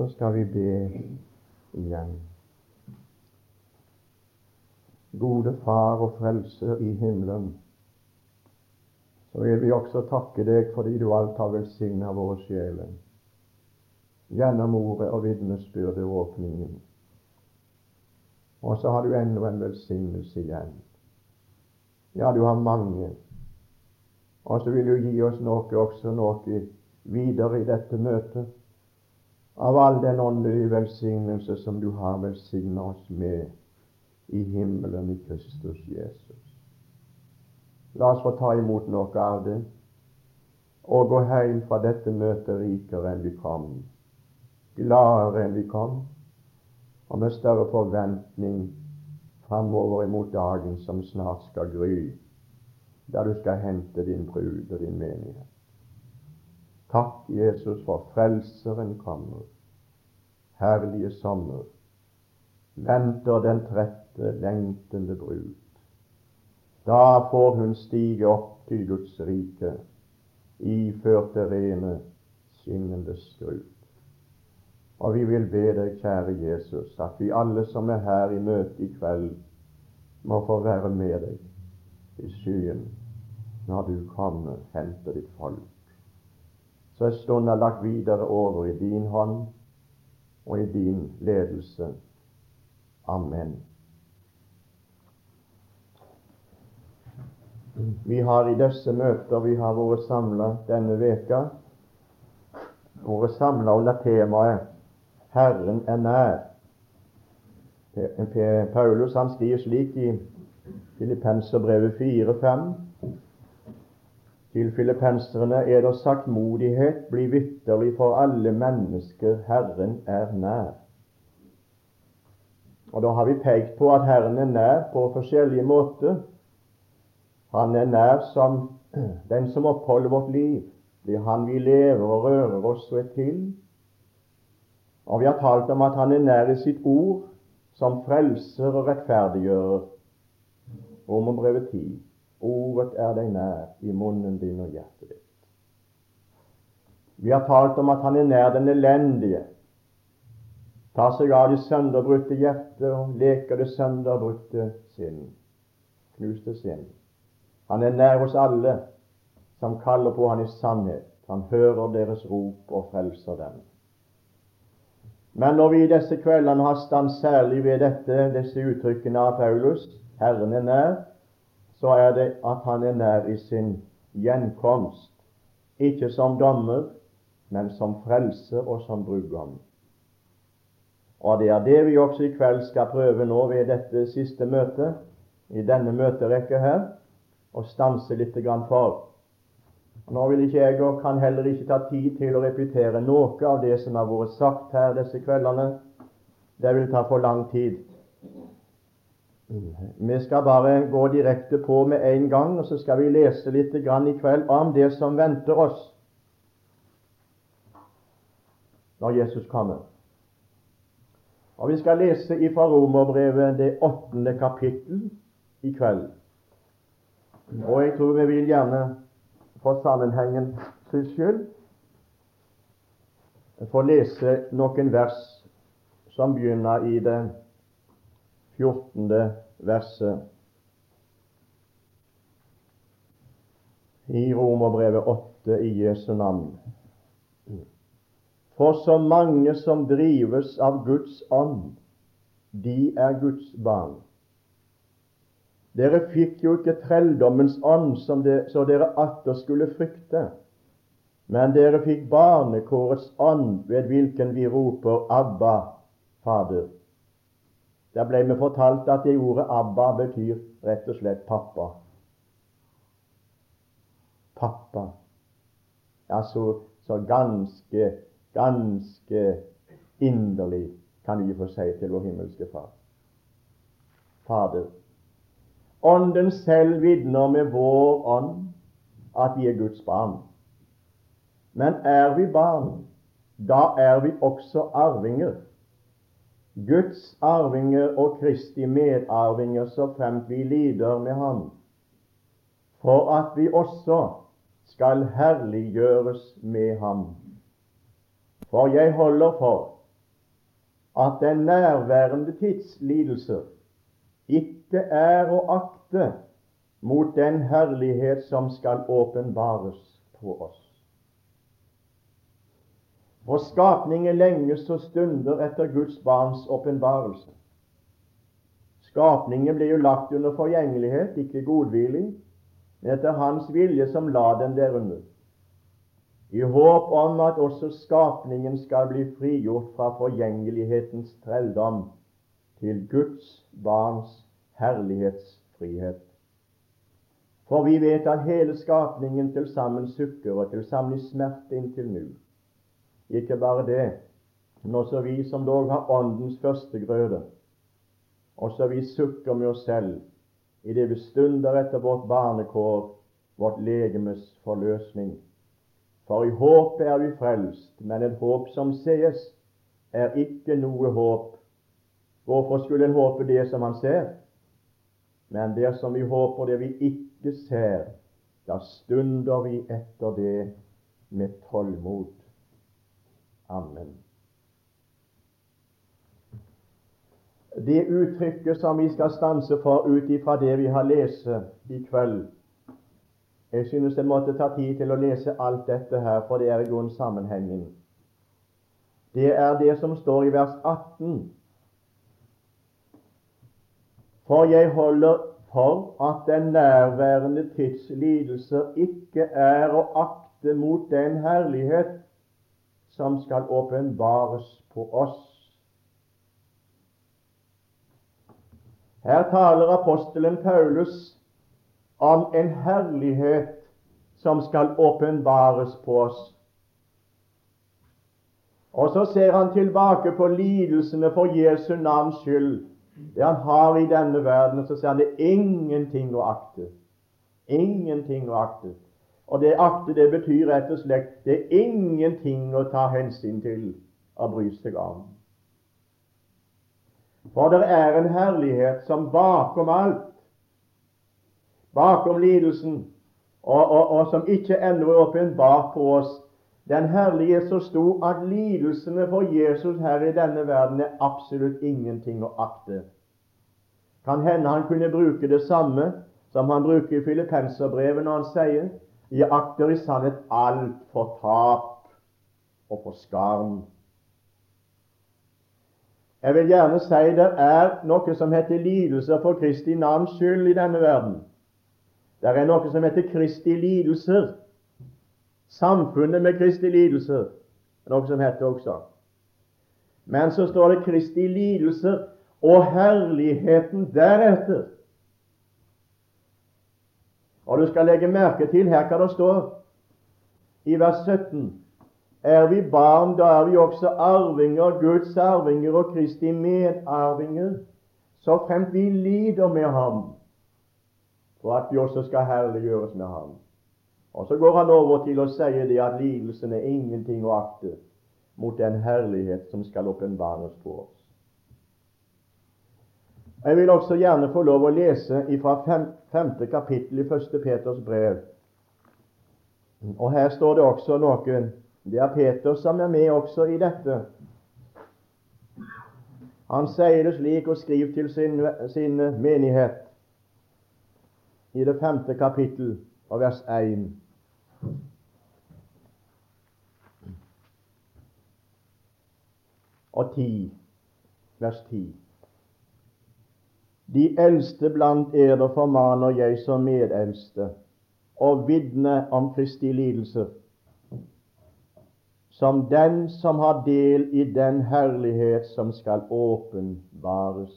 så skal vi be igjen. Gode Far og Frelser i himmelen, så vil vi også takke deg fordi du alt har velsigna våre sjeler gjennom ordet og vitnesbyrdet og åpningen. Og så har du ennå en velsignelse igjen. Ja, du har mange. Og så vil du gi oss noe også noe videre i dette møtet av all den åndelige velsignelse som du har velsigna oss med i himmelen i Kristus Jesus. La oss få ta imot noe av det og gå hjem fra dette møtet rikere enn vi kom, gladere enn vi kom, og med større forventning framover imot dagen som snart skal gry, der du skal hente din brud og din menighet. Takk, Jesus, for Frelseren kommer. Herlige sommer. Venter den trette, lengtende brud. Da får hun stige opp til Guds rike, iført det rene, skinnende skrut. Og vi vil be deg, kjære Jesus, at vi alle som er her i møte i kveld, må få være med deg i skyen når du kommer, henter ditt folk. Så er stunda lagt videre over i din hånd og i din ledelse. Amen. Vi har i disse møter vi har vært samla denne veka, vært samla under temaet 'Herren er nær'. Paulus han skriver slik i Filippenserbrevet 4-5. Til filippenserne er det sagt modighet, bli vitterlig for alle mennesker, Herren er nær. Og Da har vi pekt på at Herren er nær på forskjellige måter. Han er nær som den som oppholder vårt liv. Det er Han vi lever og rører oss ved til. Og vi har talt om at Han er nær i sitt ord, som frelser og rettferdiggjører. Romerbrevet 10. Ordet er deg nær i munnen din og hjertet ditt. Vi har talt om at han er nær den elendige, tar seg av det sønderbrutte hjertet og leker det sønderbrutte sinn, knuste sinn. Han er nær hos alle som kaller på han i sannhet. Han hører deres rop og frelser dem. Men når vi i disse kveldene har stand særlig ved dette, disse uttrykkene av Paulus, Herren er nær, så er det at han er nær i sin gjenkomst, ikke som dommer, men som frelse og som brudgom. Og det er det vi også i kveld skal prøve nå ved dette siste møtet, i denne møterekka her, å stanse litt for. Nå vil ikke jeg og kan heller ikke ta tid til å repetere noe av det som har vært sagt her disse kveldene. Det vil ta for lang tid. Vi skal bare gå direkte på med en gang, og så skal vi lese litt i kveld om det som venter oss når Jesus kommer. Og Vi skal lese fra Romerbrevet det åttende kapittel i kveld. Og jeg tror vi vil gjerne for sammenhengen skyld få lese noen vers som begynner i det 14. verset i Romerbrevet 8 i Jesu navn. For så mange som drives av Guds ånd, de er Guds barn. Dere fikk jo ikke trelldommens ånd de, så dere atter skulle frykte, men dere fikk barnekårets ånd, ved hvilken vi roper Abba, Fader. Der ble vi fortalt at det ordet Abba betyr rett og slett pappa. Pappa. Altså så ganske, ganske inderlig kan vi få si til vår himmelske Far. Fader. Ånden selv vitner med vår ånd at vi er Guds barn. Men er vi barn, da er vi også arvinger. Guds arvinger og Kristi medarvinger så fremt vi lider med Ham, for at vi også skal herliggjøres med Ham. For jeg holder for at den nærværende tids lidelser ikke er å akte mot den herlighet som skal åpenbares på oss. For skapningen lenges og stunder etter Guds barns åpenbarelse. Skapningen ble jo lagt under forgjengelighet, ikke godvillig, men etter Hans vilje som la den derunder, i håp om at også skapningen skal bli frigjort fra forgjengelighetens trelldom til Guds barns herlighetsfrihet. For vi vet at hele skapningen til sammen sukker og til sammen i smerte inntil nå. Ikke bare det, men også vi som dog har Åndens førstegrøde, også vi sukker med oss selv i det vi stunder etter vårt barnekår, vårt legemes forløsning. For i håpet er vi frelst, men et håp som sees, er ikke noe håp. Hvorfor skulle en håpe det som han ser? Men det som vi håper det vi ikke ser, da stunder vi etter det med tålmod. Amen. Det uttrykket som vi skal stanse for ut ifra det vi har lest i kveld Jeg synes jeg måtte ta tid til å lese alt dette her, for det er i grunnen sammenhengen. Det er det som står i vers 18. For jeg holder for at den nærværende tids lidelser ikke er å akte mot den herlighet som skal åpenbares på oss. Her taler apostelen Paulus om en herlighet som skal åpenbares på oss. Og så ser han tilbake på lidelsene for Jesu navns skyld, det han har i denne verden, så ser han det ingenting å akte. Ingenting å akte. Og det akte, det betyr rett og slett det er ingenting å ta hensyn til og bry seg om. For det er en herlighet som bakom alt, bakom lidelsen, og, og, og som ikke ennå er åpenbart på oss, den herlige er så stor at lidelsene for Jesus her i denne verden er absolutt ingenting å akte. Kan hende han kunne bruke det samme som han bruker i Filippenserbrevet når han sier jeg akter i sannhet alt for tap og for skarn jeg vil gjerne si det er noe som heter lidelser for Kristi navns skyld i denne verden. Det er noe som heter Kristi lidelser. Samfunnet med Kristi lidelser er noe som heter også. Men så står det Kristi lidelser og herligheten deretter. Og du skal legge merke til her hva det står i vers 17. Er vi barn, da er vi også arvinger, Guds arvinger og Kristi medarvinger, så fremt vi lider med ham, for at vi også skal herliggjøres med ham. Og Så går han over til å si det at lidelsen er ingenting å akte mot den herlighet som skal åpenbares på oss. Jeg vil også gjerne få lov å lese fra fem, femte kapittel i første Peters brev. Og Her står det også noen. det er Peter som er med også i dette. Han sier det slik og skriver til sin, sin menighet i det femte kapittel og vers 1. Og 10, vers 10. De eldste blant eder formaner jeg som medeldste og vitne om Kristi lidelser som den som har del i den herlighet som skal åpenbares.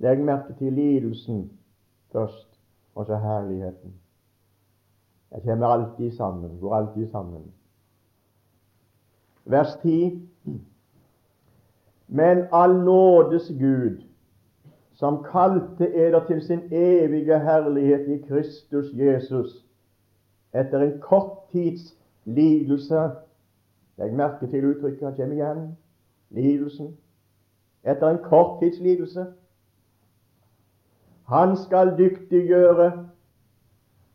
Legg merke til lidelsen først, og så herligheten. Jeg kommer alltid sammen, går alltid sammen. Vers 10. Men all nådes Gud, som kalte eder til sin evige herlighet i Kristus Jesus, etter en kort tids lidelse Legg merke til uttrykket han kommer igjen. Lidelsen. Etter en kort tids lidelse. Han skal dyktiggjøre,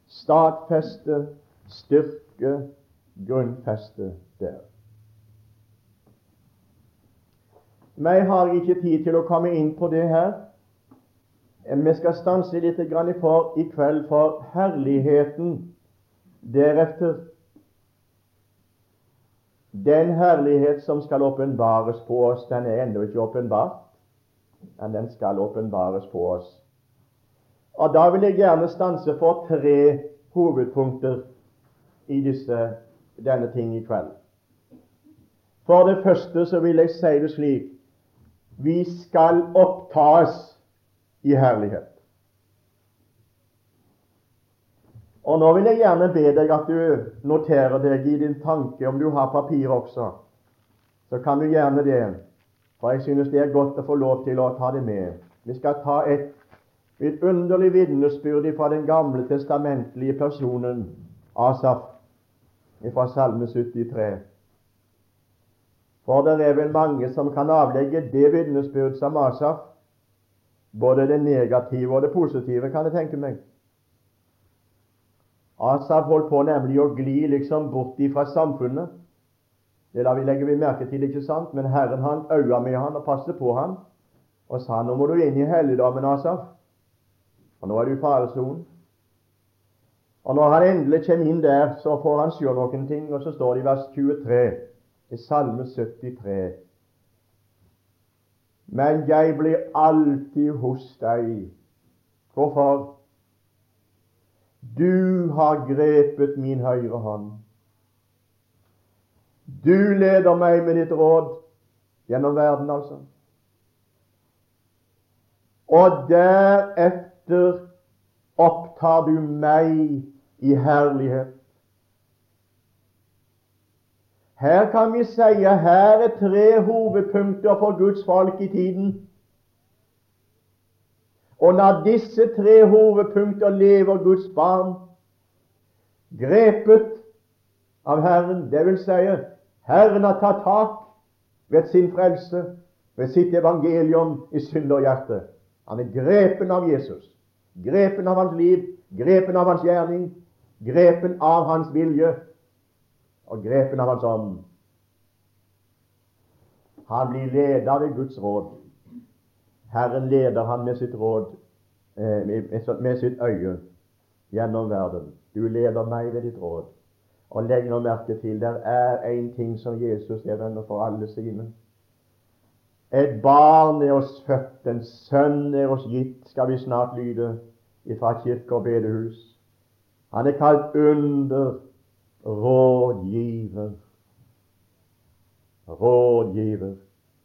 stadfeste, styrke, grunnfeste der. Meg har ikke tid til å komme inn på det her. Vi skal stanse litt for i kveld, for herligheten deretter Den herlighet som skal åpenbares på oss, den er ennå ikke åpenbart, men den skal åpenbares på oss. Og Da vil jeg gjerne stanse for tre hovedpunkter i disse, denne ting i kveld. For det første så vil jeg si det slik vi skal opptas i herlighet. Og Nå vil jeg gjerne be deg at du noterer deg i din tanke, om du har papir også, så kan du gjerne det, for jeg synes det er godt å få lov til å ta det med. Vi skal ta et vidunderlig vitnesbyrd fra den gamle testamentlige personen Asaf fra Salme 73. For det er vel mange som kan avlegge det vitnesbyrd som Asaf, både det negative og det positive, kan jeg tenke meg. Asaf holdt på nemlig å gli liksom bort fra samfunnet. Det la vi legge vi merke til, ikke sant? Men Herren han øya med han og passet på han og sa nå må du inn i helligdommen, Asaf. Og nå er du i faresonen. Og når han endelig kommer inn der, så får han se noen ting, og så står det i vers 23 i Salme 73 Men jeg blir alltid hos deg. Hvorfor? Du har grepet min høyre hånd. Du leder meg med ditt råd gjennom verden, altså. Og deretter opptar du meg i herlighet. Her kan vi si at her er tre hovedpunkter for Guds folk i tiden. Og når disse tre hovedpunkter lever Guds barn, grepet av Herren, vil si Herren har tatt tak ved sin frelse, ved sitt evangelium i synderhjertet. Han er grepen av Jesus, grepen av hans liv, grepen av hans gjerning, grepen av hans vilje og grepen av hans ånd. Han blir leder ved Guds råd. Herren leder han med sitt råd, eh, med sitt øye, gjennom verden. Du leder meg ved ditt råd. Og legg nå merke til det er én ting som Jesus er venner for alle sine. Et barn er oss født, en sønn er oss gitt, skal vi snart lyde ifra kirke og bedehus. Han er kalt under rådgiver. Rådgiver.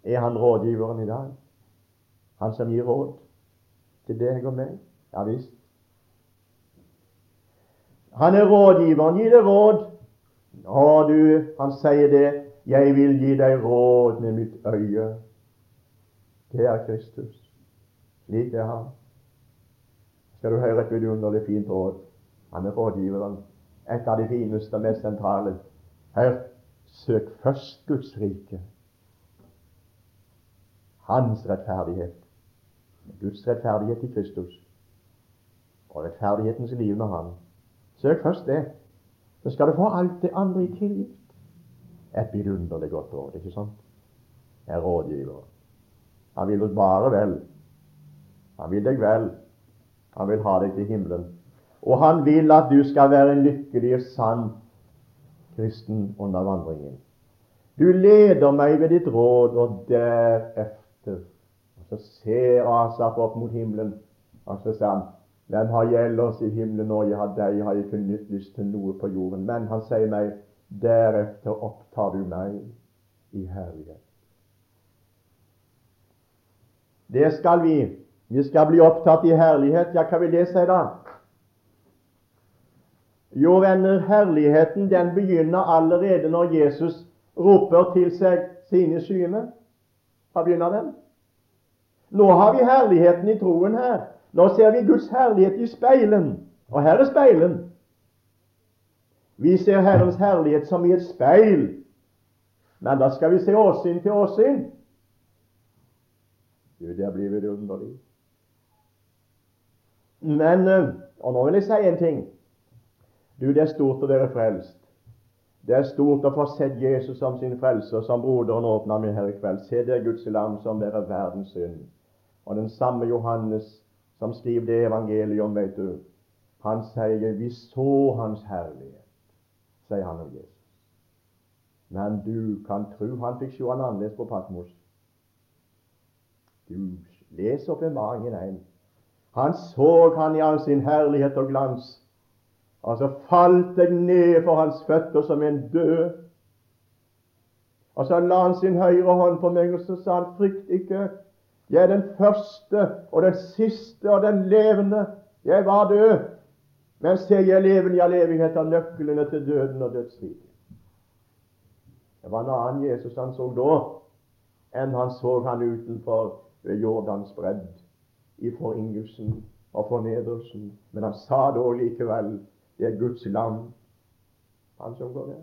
Er han rådgiveren i dag? Han som gir råd til deg og meg? Ja visst. Han er rådgiveren. Gi deg råd. Å, du, han sier det. Jeg vil gi deg råd med mitt øye. Det er Kristus. Slik er han. Skal du høre et vidunderlig fint råd? Han er rådgiveren. Et av de fineste og mest sentrale. Her, søk først Guds rike. Hans rettferdighet. Guds rettferdighet i Kristus. Og rettferdighetens liv med Han. Søk først det. Så skal du få alt det andre i tilgitt. Et vidunderlig godt råd, ikke sant? Er rådgiver. Han vil oss bare vel. Han vil deg vel. Han vil ha deg til himmelen. Og han vil at du skal være en lykkelig og sann kristen under vandringen. Du leder meg ved ditt råd, og deretter Og så ser Asaf opp mot himmelen, og så sier han hvem har gjeld oss i himmelen når jeg har deg, har jeg ikke nytt lyst til noe på jorden. Men han sier meg, deretter opptar du meg i herlighet. Det skal vi. Vi skal bli opptatt i herlighet. Ja, hva vil det si, da? Jo, venner, herligheten den begynner allerede når Jesus roper til seg sine skyene. Hva begynner den? Nå har vi herligheten i troen her. Nå ser vi Guds herlighet i speilen. Og her er speilen. Vi ser Herrens herlighet som i et speil. Men da skal vi se åsyn til åsyn. Du, der blir vidunderlig. Men eh, Og nå vil jeg si en ting. Du, det er stort å være frelst. Det er stort å få sett Jesus som sin frelser, som broderen åpna med her i kveld. Se, det Guds lam som bærer verdens synd. Og den samme Johannes som skriver det evangeliet om, vet du, han sier vi så hans herlighet, sier han om Jesus. Men du kan tro han fikk se han annerledes på Patmos. Du les magen 1. Han så han i all sin herlighet og glans. Og så falt jeg ned for hans føtter som en død. Og så la han sin høyre hånd på meg, og så sa han, frykt ikke. Jeg er den første og den siste og den levende. Jeg var død, men se, jeg lever i all evighet av nøklene til døden og dødsriket. Det var en annen Jesus han så da, enn han så han utenfor ved Jordans bredd, i foryngelsen og fornedrelsen. Men han sa da likevel det er Guds land, han som går der.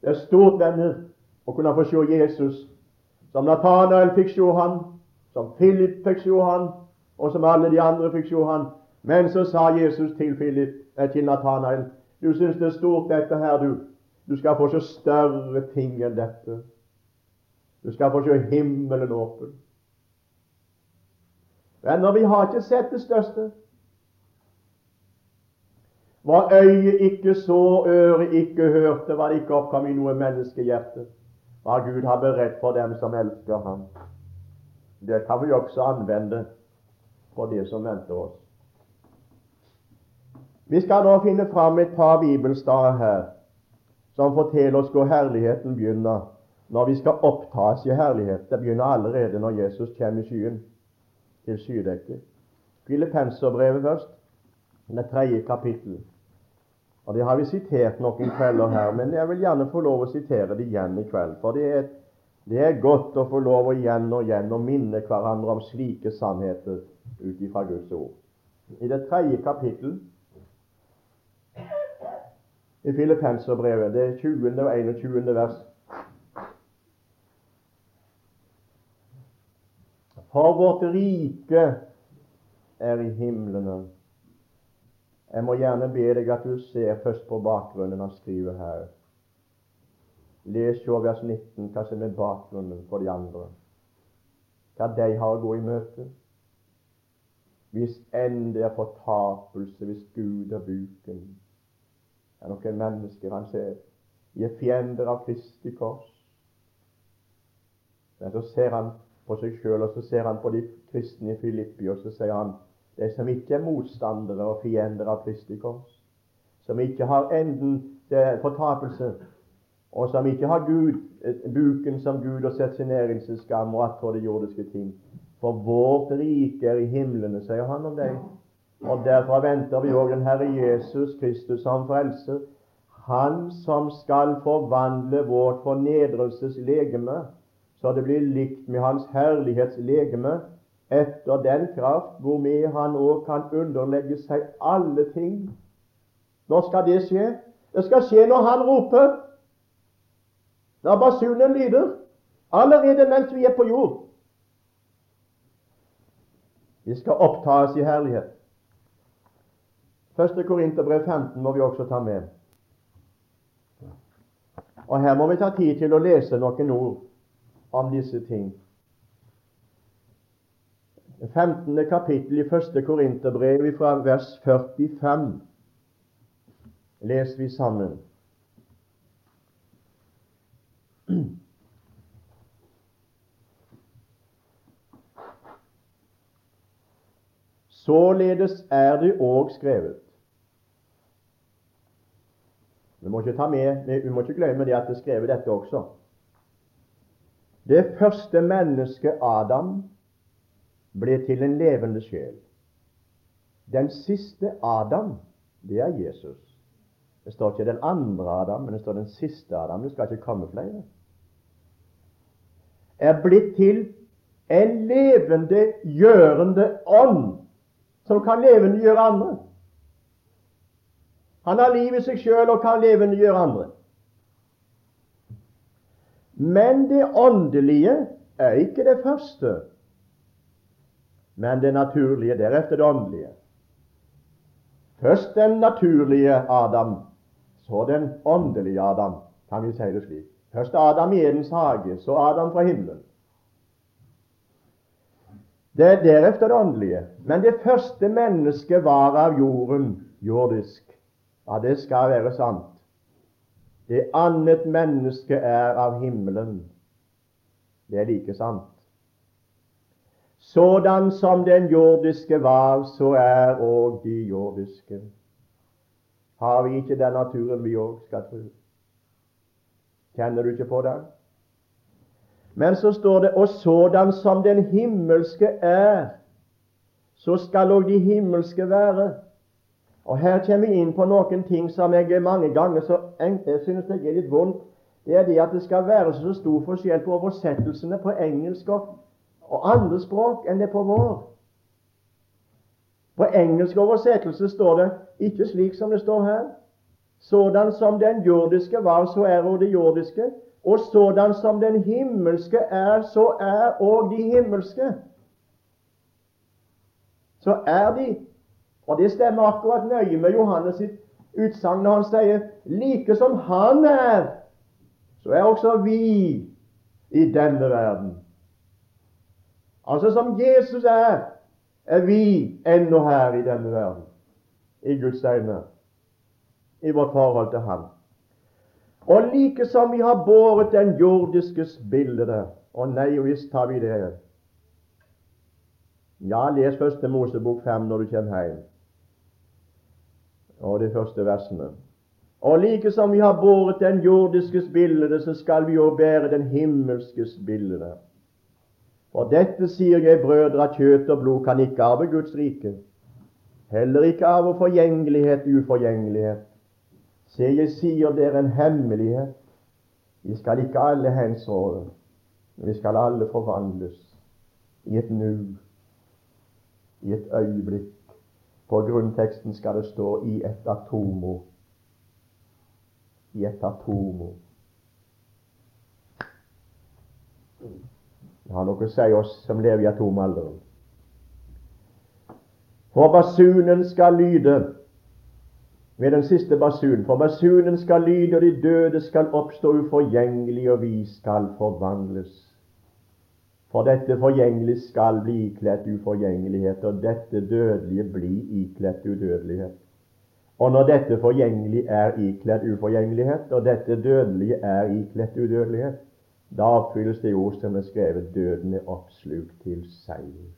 Det er stort, venner, å kunne få se Jesus som Nathanael fikk se han, som Philip fikk se han, og som alle de andre fikk se han. Men så sa Jesus til, Philip, eh, til Nathanael Du syns det er stort, dette her, du. Du skal få se større ting enn dette. Du skal få se himmelen åpen. Venner, vi har ikke sett det største. Hva øyet ikke så, øret ikke hørte, var det ikke oppkom i noe menneskehjerte, hva Gud har beredt for dem som elsker Ham. Det kan vi også anvende på det som venter oss. Vi skal nå finne fram et par bibelstader her som forteller oss hvor herligheten begynner når vi skal opptas i herlighet. Det begynner allerede når Jesus kommer i skyen til skydekket. Filippenserbrevet først, det tredje kapittel. Og Det har vi sitert noen kvelder her, men jeg vil gjerne få lov å sitere det igjen i kveld. For det er, det er godt å få lov å igjen og igjen å minne hverandre om slike sannheter ut ifra Guds ord. I det tredje kapittel i Filippenserbrevet, det 20. og 21. vers For vårt rike er i himlene jeg må gjerne be deg at du ser først på bakgrunnen han skriver her. Les jo vers 19 hva som er bakgrunnen for de andre. Hva de har å gå i møte. Hvis enn det er fortapelse, hvis Gud er buken Det er noen mennesker han ser. De er fiender av Kristi kors. Men så ser han på seg sjøl, og så ser han på de kristne i Filippi, og så sier han de som ikke er motstandere og fiender av Kristi kors, som ikke har enden til fortapelse, og som ikke har Gud, buken som Gud og setter sin æringsskam og attfor det jordiske ting. For vårt rike er i himlene, sier han om deg. Og derfor venter vi òg den Herre Jesus Kristus som frelser. Han som skal forvandle vårt fornedrelseslegeme, så det blir likt med Hans herlighetslegeme, etter den kraft hvormed han òg kan underlegge seg alle ting. Når skal det skje? Det skal skje når han roper. Når basunen lyder. Allerede mens vi er på jord. Vi skal opptas i herlighet. Første Korinterbrev 15 må vi også ta med. Og Her må vi ta tid til å lese noen ord om disse ting. 15. kapittel i 1. Korinterbrev fra vers 45 leser vi sammen. Således er det òg skrevet. Vi må ikke ta med, vi må ikke glemme det at det er skrevet dette også. Det første mennesket, Adam, ble til en levende sjel. Den siste Adam, det er Jesus. Det står ikke den andre Adam, men det står den siste Adam. Det skal ikke komme flere. Er blitt til en levende, gjørende ånd som kan levendegjøre andre. Han har liv i seg sjøl og kan levendegjøre andre. Men det åndelige er ikke det første men det naturlige, deretter det åndelige. Først den naturlige Adam, så den åndelige Adam, kan vi si det slik. Først Adam i Edens hage, så Adam fra himmelen. Det er deretter det åndelige. Men det første mennesket var av jorden, jordisk. Ja, det skal være sant. Det annet menneske er av himmelen. Det er like sant. Sådan som den jordiske var, så er òg de jordiske. Har vi ikke den naturen vi òg skal tro? Kjenner du ikke på den? Men så står det og sådan som den himmelske er, så skal òg de himmelske være. Og Her kommer vi inn på noen ting som jeg mange ganger så jeg synes jeg er litt vondt. Det er det at det skal være så stor forskjell på oversettelsene på engelsk og, og andre språk enn det på vår. På engelsk oversettelse står det ikke slik som det står her. Sådan som den jordiske var, så er òg det jordiske. Og sådan som den himmelske er, så er òg de himmelske. Så er de. Og det stemmer akkurat nøye med Johannes sitt utsagn når han sier like som han er, så er også vi i denne verden. Altså som Jesus er, er vi ennå her i denne verden, i Guds øyne, i vårt forhold til Ham. Og like som vi har båret den jordiskes bilde Og nei, visst har vi det. Ja, les første Mosebok 5 når du kommer hjem, og de første versene. Og like som vi har båret den jordiskes bilde, så skal vi jo bære den himmelskes bilde. For dette sier jeg, brødre, at kjøtt og blod kan ikke arve Guds rike. Heller ikke arve forgjengelighet uforgjengelighet. Se, jeg sier dere en hemmelighet. Vi skal ikke alle hensove, men vi skal alle forvandles i et nu, i et øyeblikk. På grunnteksten skal det stå 'i et atomo'. I et atomo. Det har noe å si oss som lever i atomalderen. For basunen skal lyde med den siste basunen. For basunen skal lyde, og de døde skal oppstå uforgjengelig, og vi skal forvandles. For dette forgjengelige skal bli ikledt uforgjengelighet, og dette dødelige bli ikledt udødelighet. Og når dette forgjengelige er ikledt uforgjengelighet, og dette dødelige er ikledt udødelighet, da oppfylles det ord som er skrevet døden er oppslukt til seier.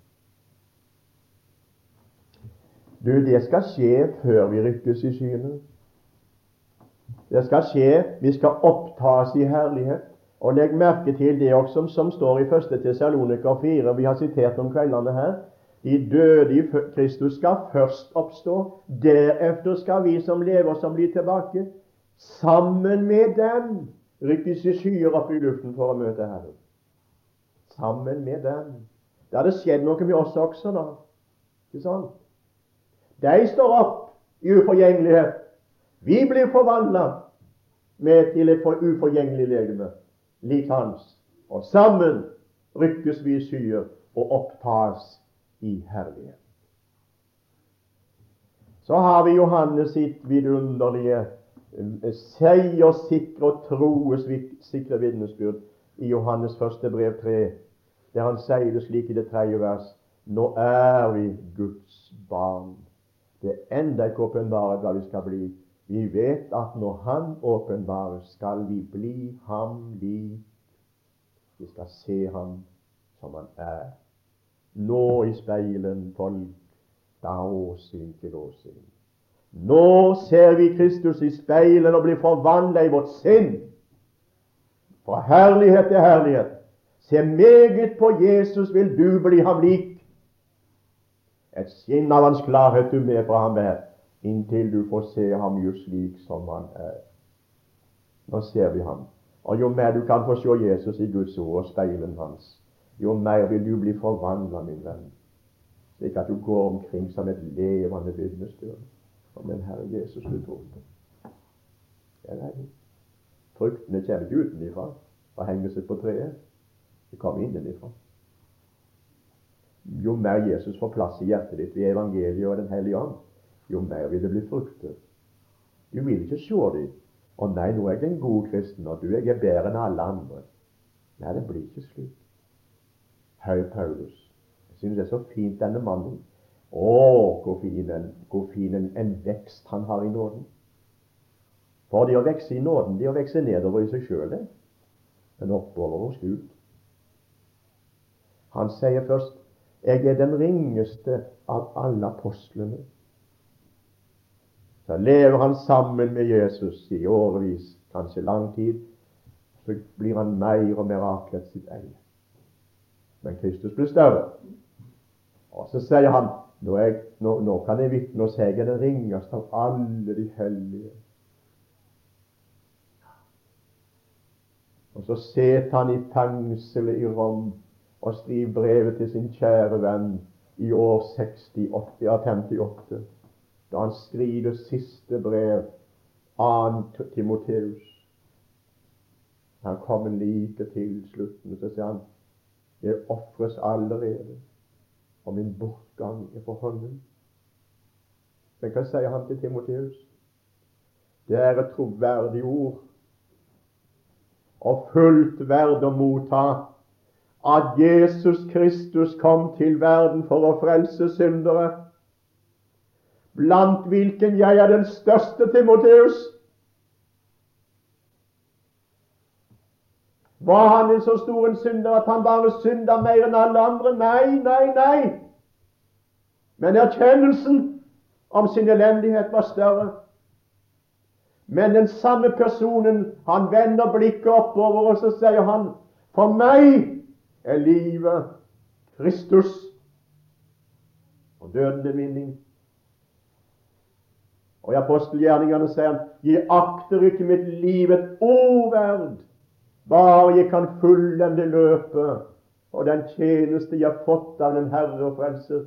Du, det skal skje før vi rykkes i synet. Det skal skje, vi skal opptas i herlighet. Og legg merke til det også som står i 1. Tessaloniker 4, vi har sitert om kveldene her. De døde i Kristus skal først oppstå. Deretter skal vi som lever, som blir tilbake, sammen med dem rykkes i skyer opp i luften for å møte Herren. Sammen med dem. Det hadde skjedd noe med oss også, da. Ikke sant? De står opp i uforgjengelighet. Vi blir forvandla til et uforgjengelig legeme, lik hans. Og sammen rykkes vi i skyer og opptas i herlighet. Så har vi Johannes sitt vidunderlige seiersikre og troessikre vitnesbyrd i Johannes første brev 3, der han sier det slik i det tredje vers Nå er vi Guds barn. Det er enda ikke åpenbart hva vi skal bli. Vi vet at når Han åpenbarer, skal vi bli ham lik. Vi skal se ham som han er. Nå i speilen folk, da åsyn til åsyn. Nå ser vi Kristus i speilet og blir forvandla i vårt sinn. Fra herlighet til herlighet. Se meget på Jesus, vil du bli ham lik. Et skinn av hans klarhet du med fra ham er, inntil du får se ham just slik som han er. Nå ser vi ham. Og jo mer du kan få se Jesus i Guds ord og speilen hans, jo mer vil du bli forvandla, min venn, slik at du går omkring som et levende vitnesbyrd om den Herre Jesus du tror på. Jeg er redd. Fruktene kommer ikke utenfra og henger seg på treet. De kommer innenfra. Jo mer Jesus får plass i hjertet ditt ved evangeliet og Den hellige ånd, jo mer vil det bli frukter. Du vil ikke se dem Å nei, nå er jeg en god kristen, og du jeg er bedre enn alle andre. Nei, det blir ikke slik. Høy Paulus. Jeg synes det er så fint, denne mannen. Å, hvor fin, en, hvor fin en, en vekst han har i nåden. For det å vokse i nåden, det å vokse nedover i seg sjøl. Men oppover hos Gud. Han sier først 'Jeg er den ringeste av alle apostlene'. Så lever han sammen med Jesus i årevis, kanskje lang tid. Så blir han mer og mer avkledd sitt eie. Men Kristus blir større. Og så sier han nå, jeg, nå, nå kan jeg vitne og si jeg den ringeste av alle de hellige. Og så sitter han i fengselet i Rom og skriver brevet til sin kjære venn i år 68, ja, 58, da han skriver siste brev, 2. Timoteus. Han kommer like til slutten, så sier han det ofres allerede, og min bortgang er for hånden. Men hva sier han til Timoteus? Det er et troverdig ord og fullt verd å motta at Jesus Kristus kom til verden for å frelse syndere, blant hvilken jeg er den største, Timoteus. Var han en så stor en synder at han bare synda mer enn alle andre? Nei, nei, nei. Men erkjennelsen om sin elendighet var større. Men den samme personen, han vender blikket oppover, og så sier han For meg er livet Kristus, og døden er vinning. Og i apostelgjerningene sier han Gi akter ikke mitt liv et overd, bare jeg kan fullende løpet og den tjeneste jeg har fått av den Herre og Frelser,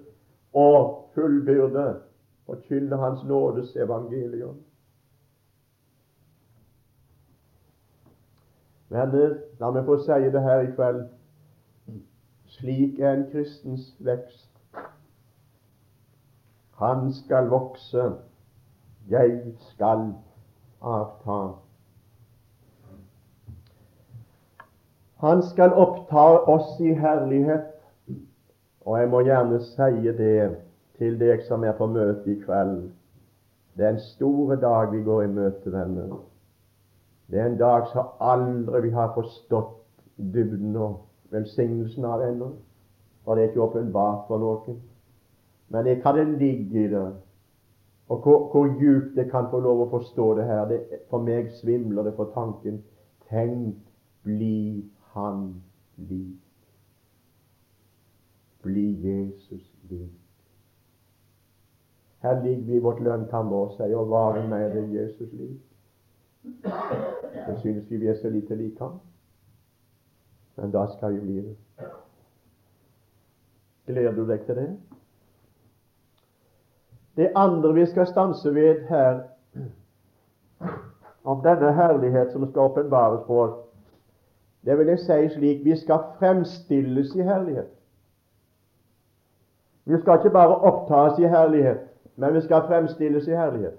og fullbyrde og kylle Hans nådes evangelium. Venner, la meg få si det her i kveld. Slik er en kristens vekst. Han skal vokse, jeg skal avta. Han skal oppta oss i herlighet. Og jeg må gjerne si det til deg som er på møte i kveld. Det er en stor dag vi går i møte, venner. Det er en dag som aldri vi har forstått dybden og velsignelsen av ennå. For det er ikke åpenbart for noen. Men det kan det ligge i det. Og hvor, hvor djupt det kan få lov å forstå det her. Det, for meg svimler det for tanken. Tenk, bli han lik. Bli Jesus lik. Her ligger vi i vårt lønnkammer og og vare meg det Jesus lik. Det synes vi vi er så lite lik ham. Men da skal vi bli det. Gleder du deg til det? Det andre vi skal stanse ved her, om denne herlighet som skal åpenbares på oss, det vil jeg si slik vi skal fremstilles i herlighet. Vi skal ikke bare opptas i herlighet, men vi skal fremstilles i herlighet.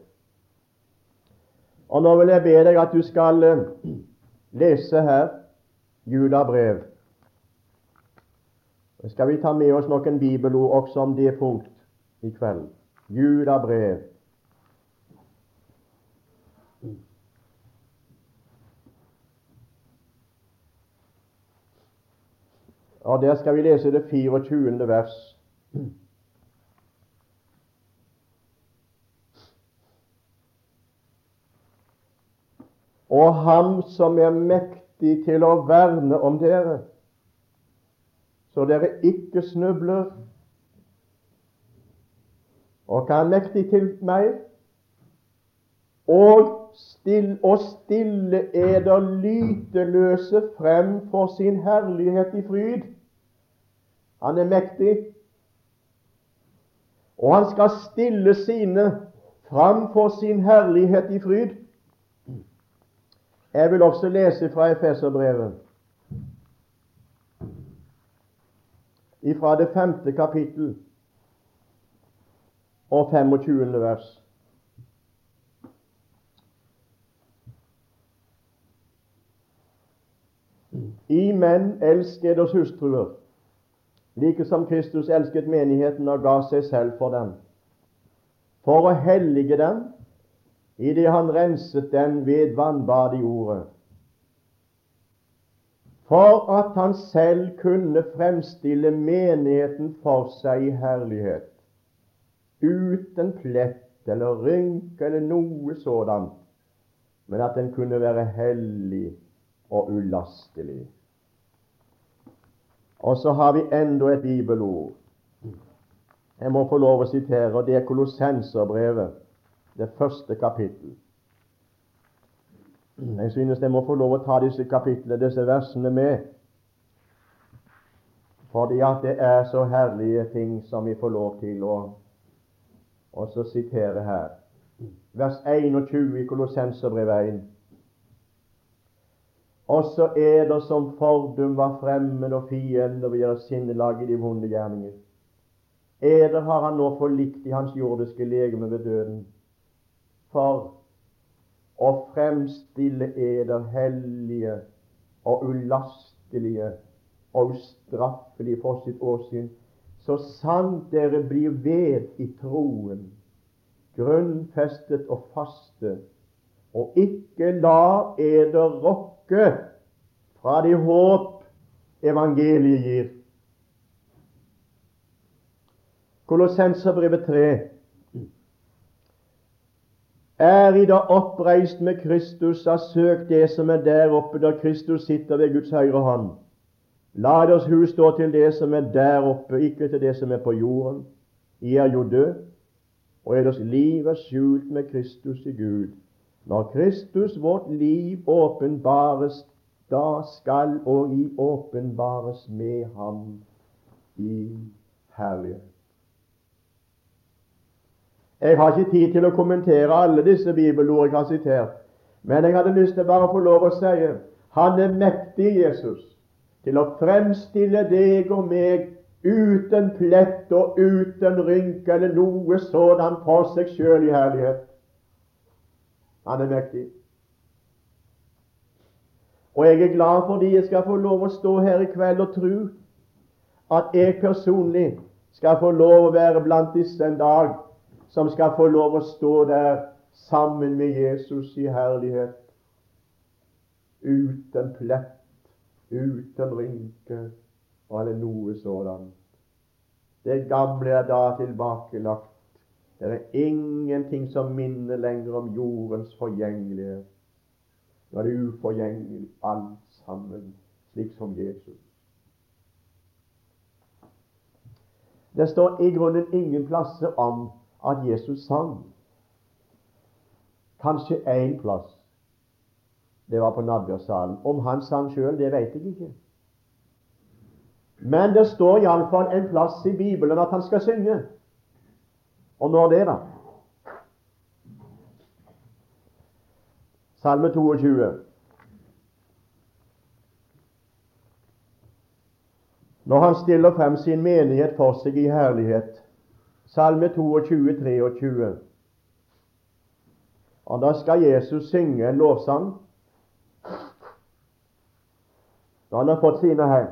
Og Nå vil jeg be deg at du skal eh, lese her Judabrev. Nå skal vi ta med oss noen bibelord også om det punkt i kveld. Judabrev. Og Der skal vi lese det 24. vers. Og Ham som er mektig til å verne om dere, så dere ikke snubler. Og hva er mektig til meg? Og stille, og stille eder lyteløse frem for sin herlighet i fryd. Han er mektig. Og han skal stille sine framfor sin herlighet i fryd. Jeg vil også lese fra Efeserbrevet, fra det femte kapittel og 25. vers. I menn elsker deres hustruer like som Kristus elsket menigheten og ga seg selv for den, for å hellige den idet han renset den ved vannbad i ordet, for at han selv kunne fremstille menigheten for seg i herlighet, uten plett eller rynke eller noe sådant, men at den kunne være hellig og ulastelig. Og så har vi enda et bibelord. Jeg må få lov å sitere, og det er Kolossenserbrevet, det første kapittel. Jeg synes jeg må få lov å ta disse kapitlene, disse versene med, fordi at det er så herlige ting som vi får lov til å også sitere her. Vers 21 i Kolossenserbrevet 1. Også eder som fordum var fremmed og fiender ved deres sinnelag i de vonde gjerninger. Eder har han nå forlikt i hans jordiske legeme ved døden, for å fremstille eder hellige og ulastelige og ustraffelige for sitt åsyn, så sant dere blir ved i troen, grunnfestet og faste, og ikke la eder rokke fra det håp evangeliet gir. Kolossenserbrevet 3. Er I da oppreist med Kristus, har søkt det som er der oppe, der Kristus sitter ved Guds høyre hånd. La deres hus stå til det som er der oppe, ikke til det som er på jorden. I er jo død, og deres liv er skjult med Kristus i Gud. Når Kristus, vårt liv, åpenbares, da skal og i åpenbares med ham i herlighet. Jeg har ikke tid til å kommentere alle disse bibelord jeg har sitert, men jeg hadde lyst til bare å få lov å si han er mektig, Jesus, til å fremstille deg og meg uten plett og uten rynke eller noe sådant for seg sjøl i herlighet. Han er mektig. Og jeg er glad fordi jeg skal få lov å stå her i kveld og tro at jeg personlig skal få lov å være blant disse en dag som skal få lov å stå der sammen med Jesus i herlighet. Uten plett uten rynke eller noe sådant. Det gamle er da tilbakelagt. Det er ingenting som minner lenger om jordens forgjengelighet. Nå er det uforgjengelig alt sammen, slik som Jesus. Det står i grunnen ingen plasser om at Jesus sang. Kanskje én plass. Det var på Nadbjørnsalen. Om han sang sjøl, det vet jeg ikke. Men det står iallfall en plass i Bibelen at han skal synge. Og når det, da? Salme 22. Når han stiller frem sin menighet for seg i herlighet. Salme 22, 23. Og da skal Jesus synge en lovsang når han har fått sine hjem.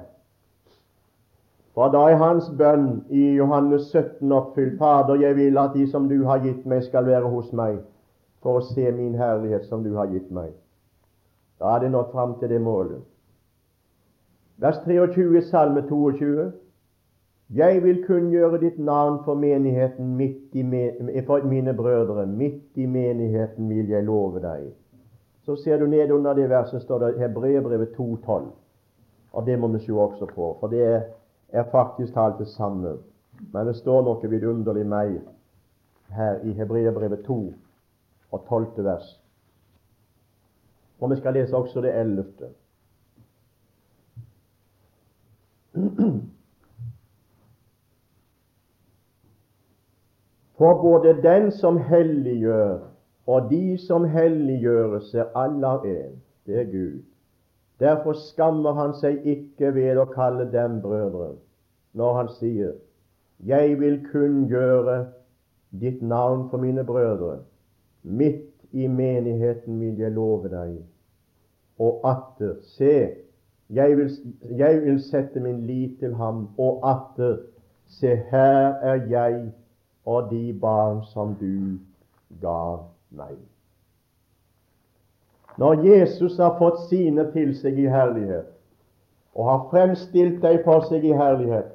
For da er hans bønn i Johannes 17 oppfylt. Fader, jeg vil at de som du har gitt meg, skal være hos meg, for å se min herlighet som du har gitt meg. Da er det nådd fram til det målet. Vers 23, Salme 22. Jeg vil kunngjøre ditt navn for menigheten midt i for mine brødre. Midt i menigheten vil jeg love deg. Så ser du ned under det verset står det Hebreerbrevet 2,12. Og det må vi se også på, for det er faktisk talt det samme. Men det står noe vidunderlig meg her i Hebreerbrevet 2 og 12. vers. Og vi skal lese også det 11. For både den som helliggjør, og de som helliggjøres, er alle av én. Det er Gud. Derfor skammer han seg ikke ved å kalle dem brødre, når han sier:" Jeg vil kunngjøre ditt navn for mine brødre. Midt i menigheten vil jeg love deg. Og atter, se, jeg vil, jeg vil sette min lit til ham, og atter Se, her er jeg og de barn som du gav meg. Når Jesus har fått sine til seg i herlighet, og har fremstilt deg for seg i herlighet,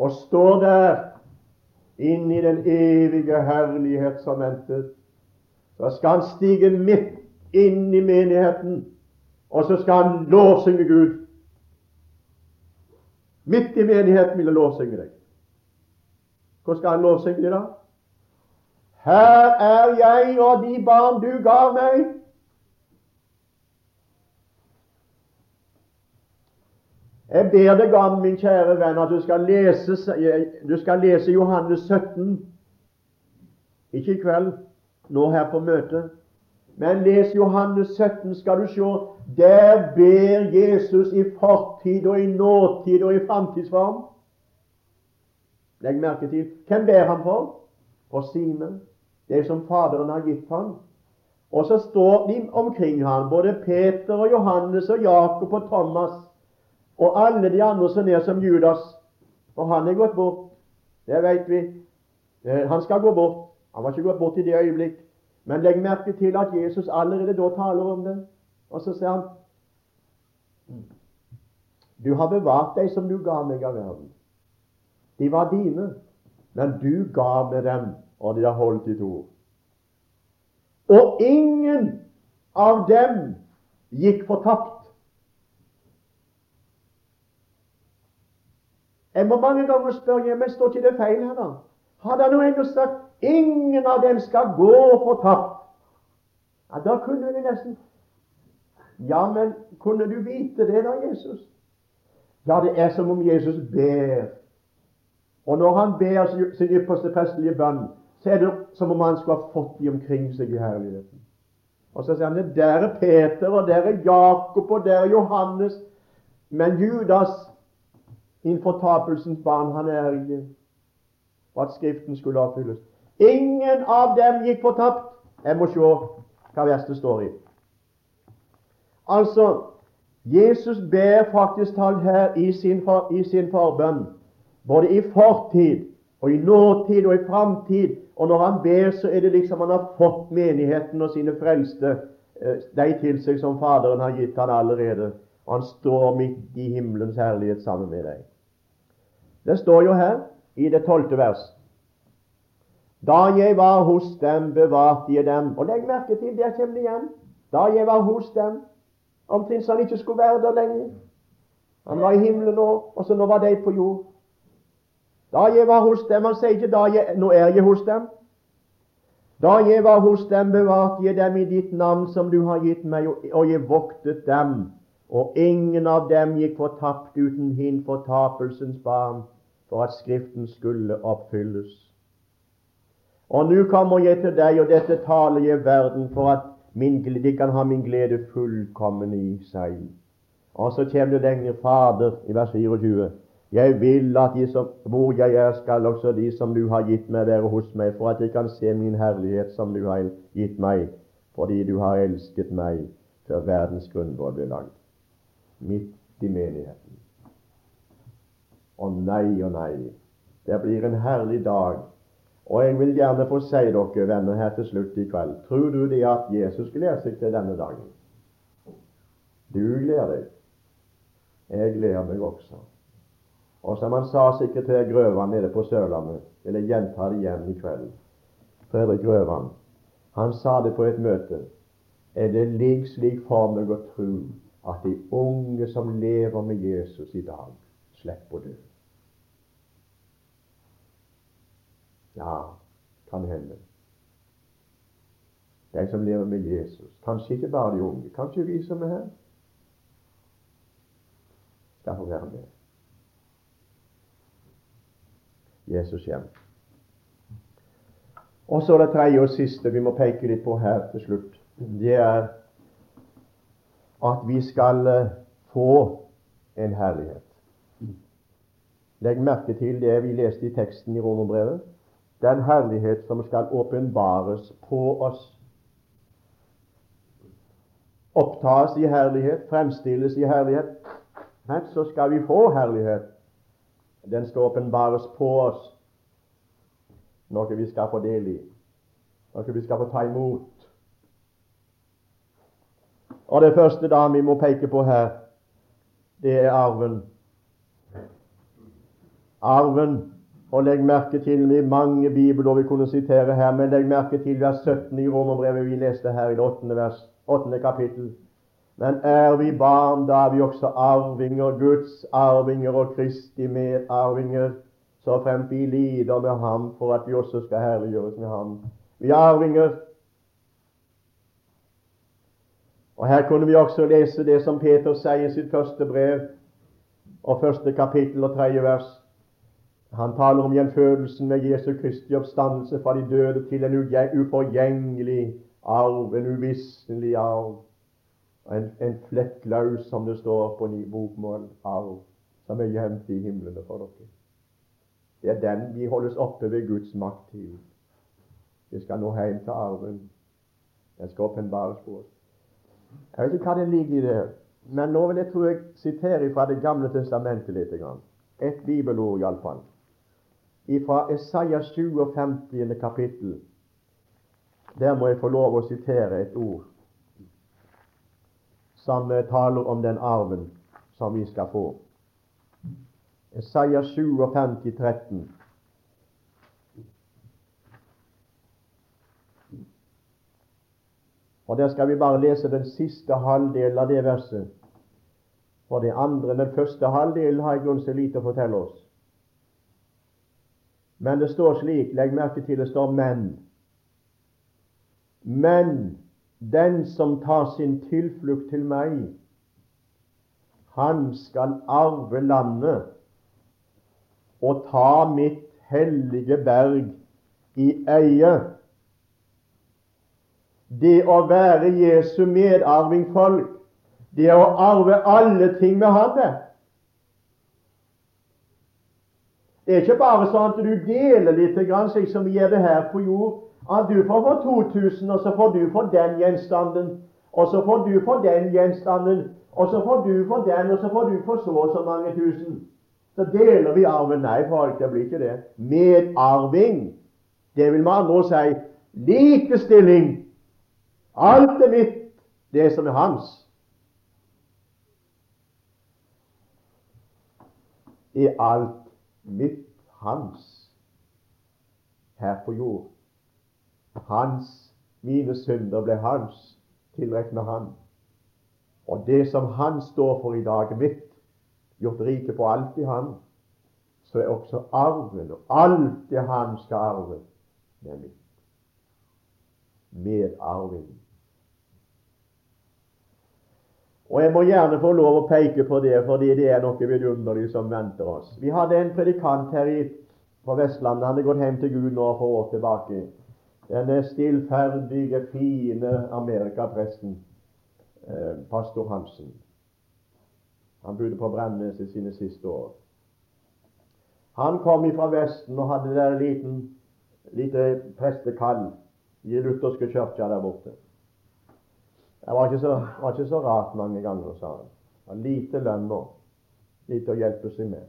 og står der inn i den evige herlighet som ventet, så skal han stige midt inn i menigheten, og så skal han lovsynge Gud. Midt i menigheten vil han lovsynge deg. Hvor skal han lovsynge deg da? Her er jeg og de barn du gav meg. Jeg ber deg om, min kjære venn, at du skal lese, du skal lese Johannes 17. Ikke i kveld, nå her på møtet. Men les Johannes 17, skal du se. Der ber Jesus i fortid og i nåtid og i framtidsform. Legg merke til hvem ber han for? For sine. Det som Faderen har gitt ham. Og så står de omkring ham, både Peter og Johannes og Jakob og Thomas og alle de andre som er som Judas. For han er gått bort. Det vet vi. Eh, han skal gå bort. Han var ikke gått bort i det øyeblikk. Men legg merke til at Jesus allerede da taler om det. Og så sier han Du har bevart deg som du ga meg av verden. De var dine, men du ga meg dem, og de har holdt ditt ord. Og ingen av dem gikk fortapt. Jeg må mange ganger spørre hjemme står ikke det feil her, da? Hadde han nå ennå sagt ingen av dem skal gå fortapt? Ja, da kunne vi nesten Ja, men kunne du vite det da, Jesus? Ja, det er som om Jesus ber. Og når han ber sin ypperste prestelige bønn, så er det som om han skulle ha fått de omkring seg i herligheten. Og så sier han det der er Peter, og der er Jakob, og der er Johannes. Men Judas innenfor tapelsens barn, han er ikke for at Skriften skulle oppfylles. Ingen av dem gikk fortapt. Jeg må se hva verset står i. Altså, Jesus ber faktisk talt her i sin, for, i sin forbønn, både i fortid og i nåtid og i framtid. Og når han ber, så er det liksom han har fått menigheten og sine frelste, eh, de til seg som Faderen har gitt han allerede. Og han står midt i himmelens herlighet sammen med deg. Det står jo her i det tolvte vers Da jeg var hos dem, bevarte jeg dem. Og legg merke til, der kommer det igjen. Da jeg var hos dem. Omtrent så han ikke skulle være der lenger. Han var i himmelen nå, og så nå var de på jord. Da jeg var hos dem Han sier ikke da jeg, 'nå er jeg hos dem'. Da jeg var hos dem, bevarte jeg dem i ditt navn som du har gitt meg, og jeg voktet dem og ingen av dem gikk fortapt uten hin fortapelsens barn, for at Skriften skulle oppfylles. Og nå kommer jeg til deg, og dette taler jeg verden for at min, de kan ha min glede fullkommen i seg. Og så kommer det lenger Fader i vers 24. Jeg vil at de som, hvor jeg er, skal også de som du har gitt meg, være hos meg, for at de kan se min herlighet som du har gitt meg, fordi du har elsket meg før verdens grunnvoll ble lagd midt i menigheten. Og nei og nei, det blir en herlig dag. Og jeg vil gjerne få si dere venner her til slutt i kveld Tror du det at Jesus gleder seg til denne dagen? Du gleder deg. Jeg gleder meg også. Og som han sa sekretær Grøvan nede på Sørlandet, vil jeg gjenta det igjen i kveld. Fredrik Grøvan, han sa det på et møte. Er det lik slik for meg å tro at de unge som lever med Jesus i dag, slipper å dø. Ja, kan hende. De som lever med Jesus. Kanskje ikke bare de unge. Kanskje vi som er her, skal få være med. Jesus hjem. Og så det tredje og siste vi må peke litt på her til slutt. Det er at vi skal eh, få en herlighet. Legg merke til det vi leste i teksten i Romerbrevet. Den herlighet som skal åpenbares på oss. opptas i herlighet, fremstilles i herlighet, men så skal vi få herlighet. Den skal åpenbares på oss, noe vi skal få del i, noe vi skal få ta imot. Og Det første da vi må peke på her, det er arven. Arven. Og legg merke til vi mange bibelord vi kunne sitere her, men legg merke til vers 17 i Romerbrevet vi leste her i det 8. vers, 8. kapittel. Men er vi barn, da er vi også arvinger, Guds arvinger og Kristi medarvinger, så fremt vi lider med ham for at vi også skal herliggjøres med ham. Vi er arvinger. Og Her kunne vi også lese det som Peter sier i sitt første brev, og første kapittel og tredje vers. Han taler om gjenfødelsen med Jesu Kristi oppstandelse fra de døde til en uforgjengelig arv, en uvisselig arv. En, en flekkløs, som det står på ny bokmål, arv, som er gjemt i himlene for dere. Det er den vi holdes oppe ved Guds makt til. Vi skal nå hjem til arven. Den skal åpenbares på oss. Jeg vet ikke hva det ligger i det, men nå vil jeg tro jeg sitere fra Det gamle testamentet litt. Et bibelord iallfall fra Isaiah 57. kapittel. Der må jeg få lov å sitere et ord som eh, taler om den arven som vi skal få. Isaiah 57, 13. Og Der skal vi bare lese den siste halvdelen av det verset. For det andre, Den første halvdelen har jeg grunn til lite å fortelle oss. Men det står slik, legg merke til det står 'men'. Men den som tar sin tilflukt til meg, han skal arve landet og ta mitt hellige berg i eie. Det å være Jesu medarvingfolk, det å arve alle ting vi hadde. Det er ikke bare sånn at du deler litt, slik som vi gjør det her på jord. At du får for 2000, og så får du for den gjenstanden, og så får du for den gjenstanden, og så får du for den, og så får du for så og så mange tusen. Så deler vi arven. Nei, folk, det blir ikke det. Medarving, det vil med andre ord si likestilling. Alt er mitt, det som er hans. I alt mitt hans her på jord. Hans, mine synder ble hans, tilrett han. Og det som han står for i dag, mitt, gjort rike på alt i han, så er også arven og alt det han skal arve, er mitt. Medarving. Og Jeg må gjerne få lov å peke på det, fordi det er noe vidunderlig som venter oss. Vi hadde en predikant her i, på Vestlandet. Han hadde gått hjem til Gud nå for år tilbake. Denne stillferdige, fine amerikapresten, eh, pastor Hansen. Han bodde på Bremnes i sine siste år. Han kom fra Vesten og hadde der en liten, lite prestekall i lutherske kirka der borte. Det var ikke, så, var ikke så rart mange ganger, sa han. Var lite lønn nå. Lite å hjelpe seg med.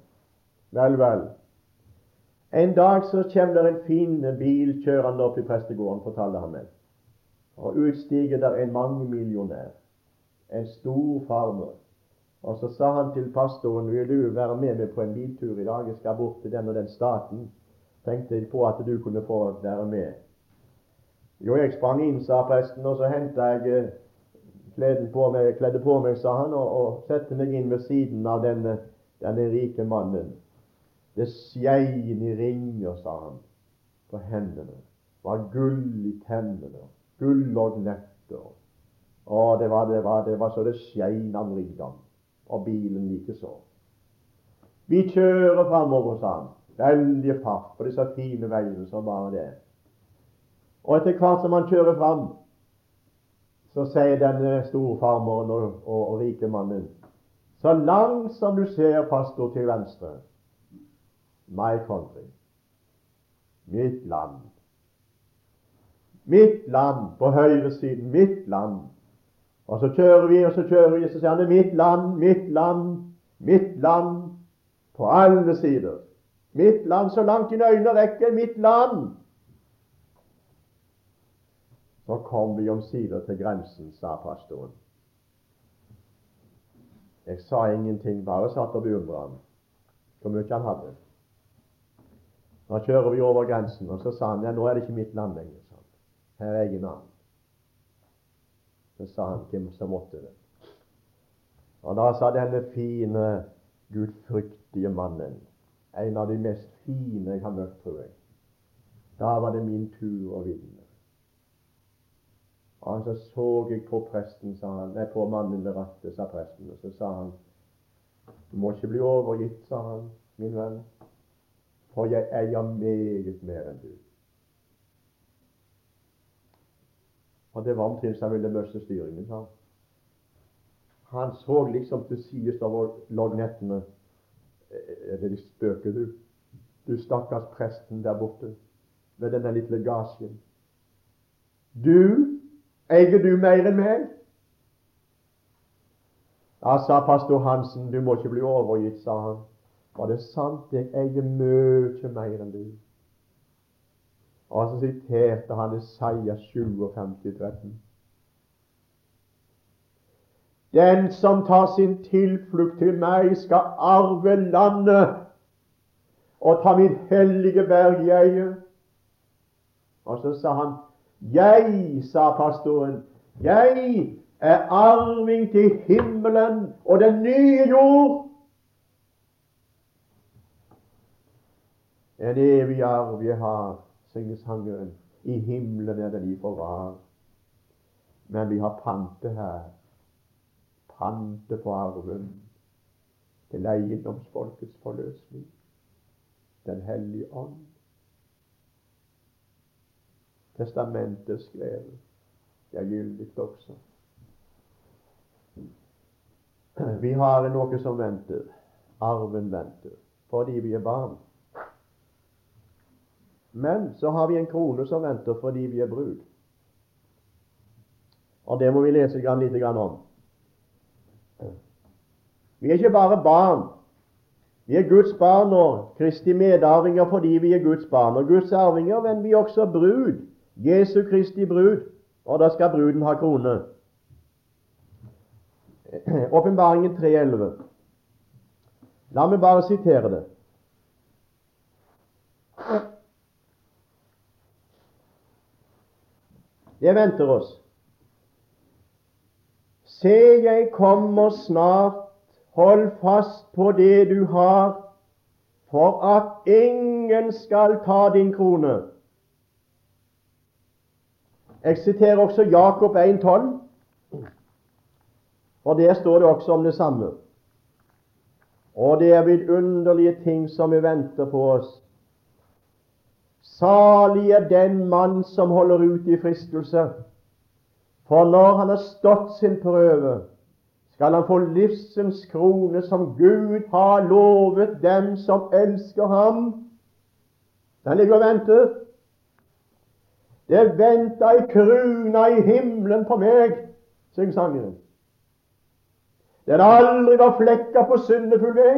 Vel, vel. En dag så kommer det en fin bil kjørende opp i prestegården, fortalte han meg. Og utstiger der en mangemillionær. En stor farmer. Og så sa han til pastoren vil du være med meg på en biltur i dag. Jeg skal bort til den og den staten. Tenkte jeg på at du kunne få være med. Jo, jeg sprang inn, sa presten, og så henta jeg eh, meg, kledde på meg, sa han, og, og sette meg inn ved siden av denne, denne rike mannen. Det skein i ringer, sa han, på hendene. Det var gull i tennene. Gull og netter. Å, det var, det var, det var så det skein av rikdom. Og bilen likeså. Vi kjører framover, sa han. Veldig fart på disse fine veiene som bare det. Og etter hvert som han kjører fram, så sier denne store farmoren og, og, og rike mannen Så langt som du ser, pastor, til venstre My country. Mitt land. Mitt land på høyresiden. Mitt land. Og så kjører vi, og så kjører vi, og så sier han det mitt land, mitt land, mitt land på alle sider. Mitt land så langt dine øyne rekker, mitt land. Så kom vi omsider til grensen, sa pastoren. Jeg sa ingenting, bare satt og beundra han hvor mye han hadde. Nå kjører vi over grensen, og så sa han ja, nå er det ikke mitt land lenger. Sånn. Her er egen annen. Så sa han hvem som måtte det. Og da sa denne fine, gudfryktige mannen, en av de mest fine jeg har møtt, tror jeg Da var det min tur å vinne. Og så så jeg på presten, sa han, nei, på mannen ved rattet, sa presten. Og så sa han Du må ikke bli overgitt, sa han, min venn, for jeg eier meget mer enn du. Og det var omtrent som han ville miste styringen. sa Han Han så liksom til sides over lognettene. Det spøker du? Du stakkars presten der borte med denne lille gasjen. Du, eier du mer enn meg? Da sa pastor Hansen, du må ikke bli overgitt, sa han. Var det sant? Jeg eier mye mer enn du. Og så siterte han Isaiah 57, 13. Den som tar sin tilflukt til meg, skal arve landet og ta mitt hellige berg i eie. Og så sa han, jeg, sa pastoren, jeg er arving til himmelen og den nye jord. En evig arv jeg har synger sangeren. I himmelen er den i forvar. Men vi har pante her. Pante på arven til eiendomsfolkets forløsning. Den hellige ånd. Testamentet skrevet. Det er gyldig også. Vi har noe som venter. Arven venter. Fordi vi er barn. Men så har vi en krone som venter fordi vi er brud. Og det må vi lese litt om. Vi er ikke bare barn. Vi er Guds barn og Kristi medarvinger fordi vi er Guds barn. Og Guds arvinger, men vi er også brud. Jesu Kristi brud. Og da skal bruden ha krone. Åpenbaringen 3.11. La meg bare sitere det. Det venter oss. Se, jeg kommer snart, hold fast på det du har, for at ingen skal ta din krone. Jeg siterer også Jakob 1,12, og der står det også om det samme. Og det er vidunderlige ting som vi venter på oss Salig er den mann som holder ut i fristelse, for når han har stått sin prøve, skal han få livsens krone som Gud har lovet dem som elsker ham. Den ligger og venter. Det venter ei krone i himmelen på meg, synger sangeren. Den aldri var flekka på syndefull vei.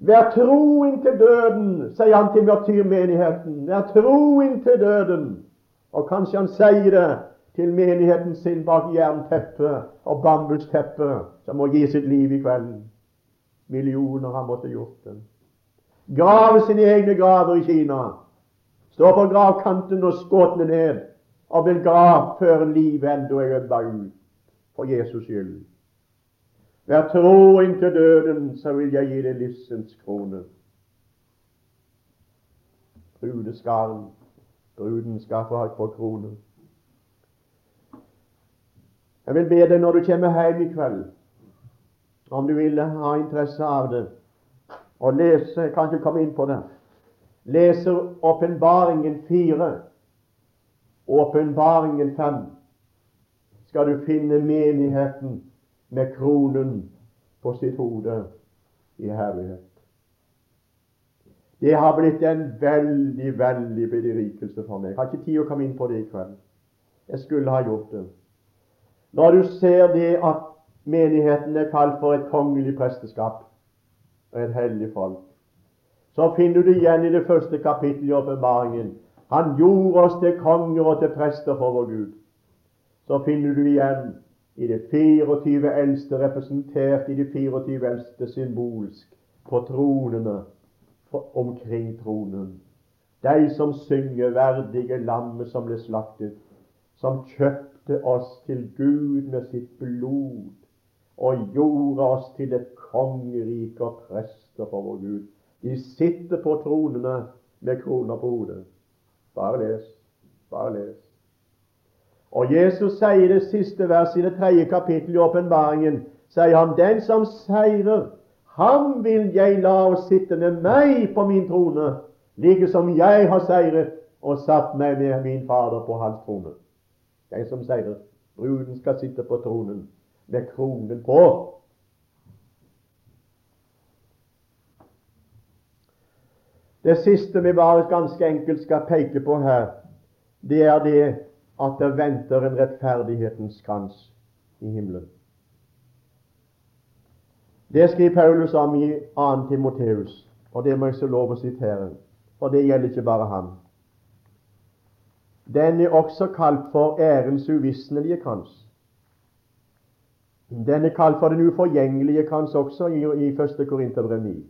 Vær troen til døden, sier han til martyrmenigheten. Vær troen til døden. Og kanskje han sier det til menigheten sin bak jernteppet og bambusteppet, som må gi sitt liv i kvelden. Millioner har måttet gjort det. Grave sine egne graver i Kina. Stå på gravkanten og skåtne ned og vil grav før livet enda er ødda ut for Jesus skyld. Vær tro inntil døden, så vil jeg gi deg livsens krone. Brudeskaren, bruden skal få, få krone. Jeg vil be deg når du kommer hjem i kveld, om du vil ha interesse av det, og lese Jeg kan ikke komme inn på det. Leser Åpenbaringen 4, Åpenbaringen 5, skal du finne menigheten med kronen på sitt hode i herlighet. Det har blitt en veldig, veldig berikelse for meg. Jeg har ikke tid å komme inn på det i kveld. Jeg skulle ha gjort det. Når du ser det at menigheten er kalt for et kongelig presteskap og et hellig folk, så finner du det igjen i det første kapittelet i åpenbaringen. Han gjorde oss til konger og til prester for vår Gud. Så finner du igjen i det 24 eldste, representert i de 24 eldste symbolsk på tronene omkring tronen. De som synger 'Verdige lammet som ble slaktet', som kjøpte oss til Gud med sitt blod og gjorde oss til et kongerike og prester for vår Gud. De sitter på tronene med kroner på hodet. Bare les. Bare les. Og Jesus sier i det siste verset i det tredje kapittel i åpenbaringen, sier han, den som seirer, ham vil jeg la å sitte med meg på min trone, like som jeg har seiret og satt meg med min Fader på hans trone. Den som seirer. Bruden skal sitte på tronen med kronen på. Det siste vi bare ganske enkelt skal peke på her, det er det at det venter en rettferdighetens krans i himmelen. Det skriver Paulus om i 2. Timoteus, og det må jeg så lov å sitere, for det gjelder ikke bare ham. Den er også kalt for ærens uvisnelige krans. Den er kalt for den uforgjengelige krans også i, i 1. Korinterbrev 9.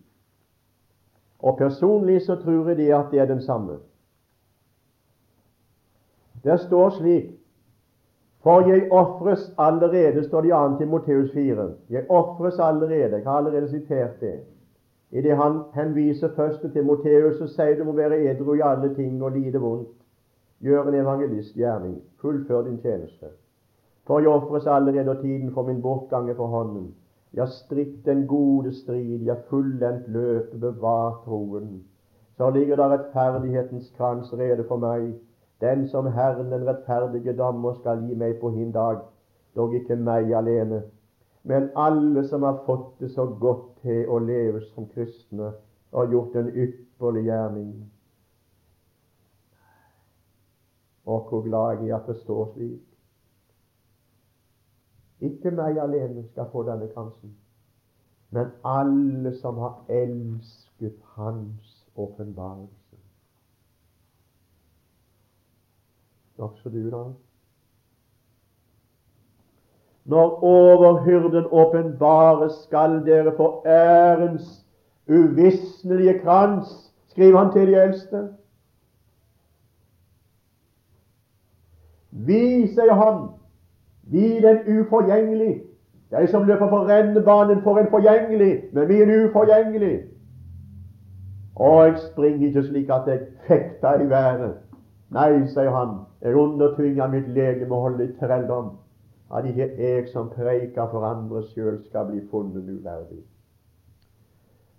Og personlig så tror jeg det at det er den samme. Der står slik For jeg ofres allerede, står det i 2. Timoteus 4. Jeg ofres allerede. Jeg har allerede sitert det. I det han henviser først til Timoteus, så sier du må være edru i alle ting og lide vondt. Gjør en evangelistgjerning. Fullfør din tjeneste. For jeg ofres allerede, og tiden for min bortgang er for hånden. Jeg har stritt den gode strid, jeg har fullendt løpet, bevart troen. Så ligger der rettferdighetens krans rede for meg den som Herren den rettferdige dommer skal gi meg på hin dag, dog ikke meg alene, men alle som har fått det så godt til å leve som kristne og gjort en ypperlig gjerning. Og hvor glad jeg er at det står slik. Ikke meg alene skal få denne kransen, men alle som har elsket Hans åpenbarelse. Også du, da? Når overhyrden åpenbares, skal dere få ærens uvisnelige krans, skriver han til de eldste. Vi, sier han, vi den uforgjengelig. De som løper på rennebanen, får en forgjengelig, men vi er uforgjengelig. Og jeg springer ikke slik at jeg fekter i været. Nei, sier han, jeg undertvinger mitt legeme å holde i trelldom, at ikke jeg som preiker for andre sjøl skal bli funnet uverdig.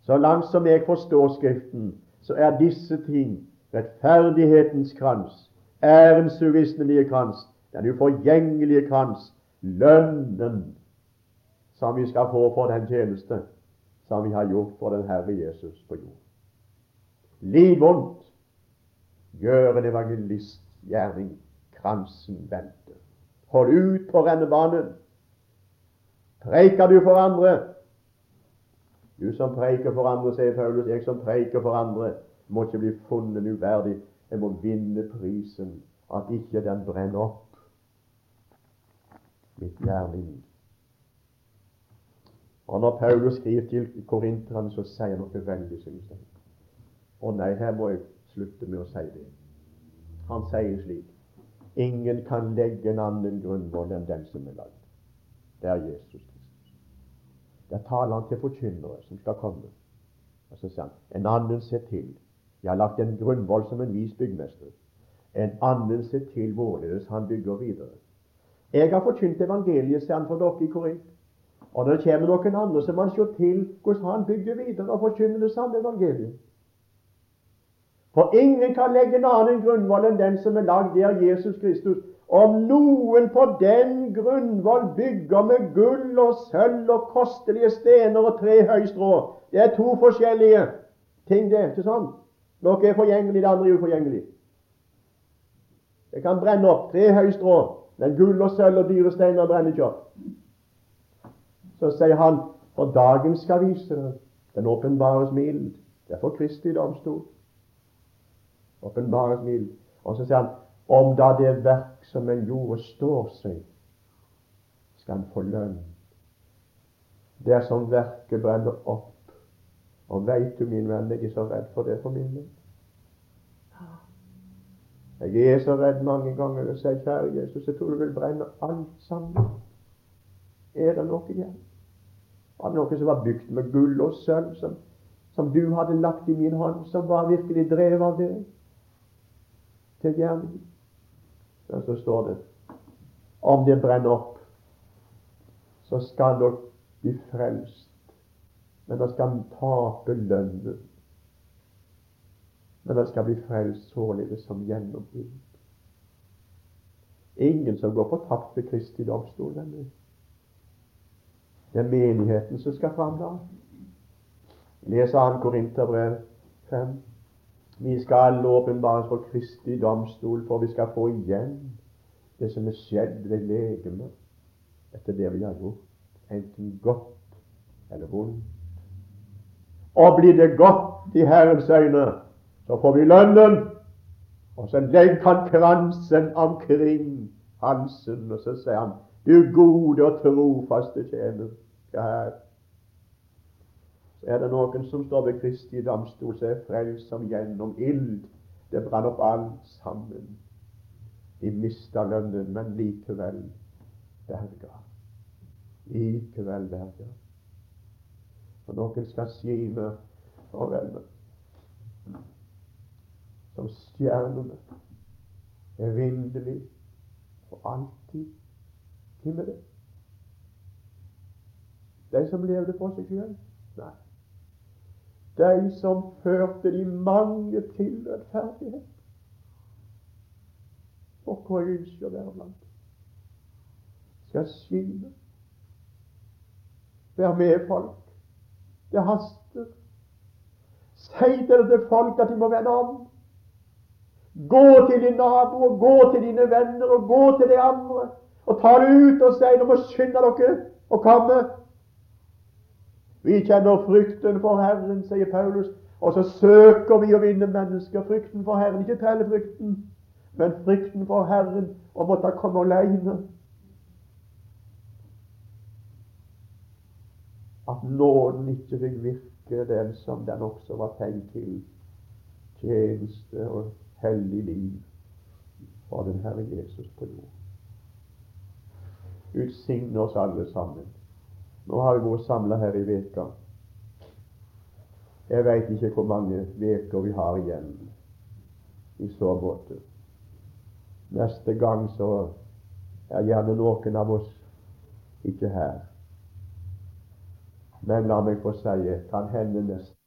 Så langt som jeg forstår Skriften, så er disse ting rettferdighetens krans, ærens uvisnelige krans, den uforgjengelige krans, lønnen som vi skal få for den tjeneste som vi har gjort for den Herre Jesus på jord. Liv vondt, Gjør en evangelistgjerning. Kransen venter. Hold ut på rennebanen. Preiker du for andre? Du som preiker for andre, sier Paulus, jeg som preiker for andre, må ikke bli funnet uverdig. Jeg må vinne prisen, at ikke den brenner opp mitt gjerning. Og når Paulus skriver til korinterne, så sier han noe veldig, synes jeg. Å nei, her må jeg slutte med å si det. Han sier slik Ingen kan legge en annen grunnvoll enn den som er lagd. Det er Jesus Kristus. Der taler han til forkynnere som skal komme. Og så sier han en annen ser til. Jeg har lagt en grunnvoll som en vis byggmester. En annen ser til hvorledes han bygger videre. Jeg har forkynt evangeliet, sier han for dere i Korint. Og det kommer noen andre, så må man se til hvordan han bygger videre og forkynner det samme evangeliet. For ingen kan legge en annen grunnvoll enn den som er lagd, det er Jesus Kristus. Om noen på den grunnvoll bygger med gull og sølv og kostelige stener og tre høystrå Det er to forskjellige ting, det. ikke sant? Noe er forgjengelig, det andre er uforgjengelig. Det kan brenne opp. Tre høystrå, men gull og sølv og dyre steiner brenner ikke opp. Så sier han for dagen skal vise det. Den åpenbares mild. Det er for Kristi domstol. Åpenbares mild. Og så sier han om da det verk som en gjorde, står seg, skal han få lønn. Dersom verket brenner opp. Og veit du, min venn, jeg er så redd for det for min del. Jeg er så redd mange ganger og sier, kjære Jesus, jeg tror du vil brenne alt sammen. Er det noe igjen? Var det noe som var bygd med gull og sølv, som, som, du hadde lagt i min hånd, som var virkelig drevet av det til gjerning? Men så står det om det brenner opp, så skal dere bli frelst, men dere skal tape lønnen men han skal bli frelst således som gjennombrudd. Ingen som går fortapt ved Kristi domstol. Det er menigheten som skal fram da. Les 2. Korinterbrev 5. Vi skal åpenbares for Kristi domstol, for vi skal få igjen det som er skjedd ved legemet etter det vi har gjort, enten godt eller vondt. Og blir det godt i Herrens øyne, så får vi lønnen, og så legger han kransen omkring Hansen. og så sier han Du gode og trofaste tjener. Ja, her. Er det noen som står ved Kristi domstol, som er frelst som gjennom ild. Det brann opp alt sammen. De mista lønnen, men likevel berga. Likevel berga. Og noen skal skime og venner som stjernene, evinnelig og alltid. til med det? De som levde for seg sjøl? Nei. De som førte de mange til rettferdighet. Og hvor jeg ønsker å være blant. Skal skinne. Vær med, folk. Det haster. Si til folk at de må vende om. Gå til din nabo, gå til dine venner, og gå til de andre. Og ta det ut og si nå må skynde dere å komme. Vi kjenner frykten for Herren, sier Paulus, og så søker vi å vinne mennesker. Frykten for Herren, ikke trellefrykten, men frykten for Herren og måtte komme alene. At nåden ikke fikk virke den som den også var tenkt til tjeneste og hellig liv fra den Herre Jesus på jord. Gud signe oss alle sammen. Nå har vi vært samla her i veka. Jeg veit ikke hvor mange veker vi har igjen i så måte. Neste gang så er gjerne noen av oss ikke her. Men la meg få si kan hende neste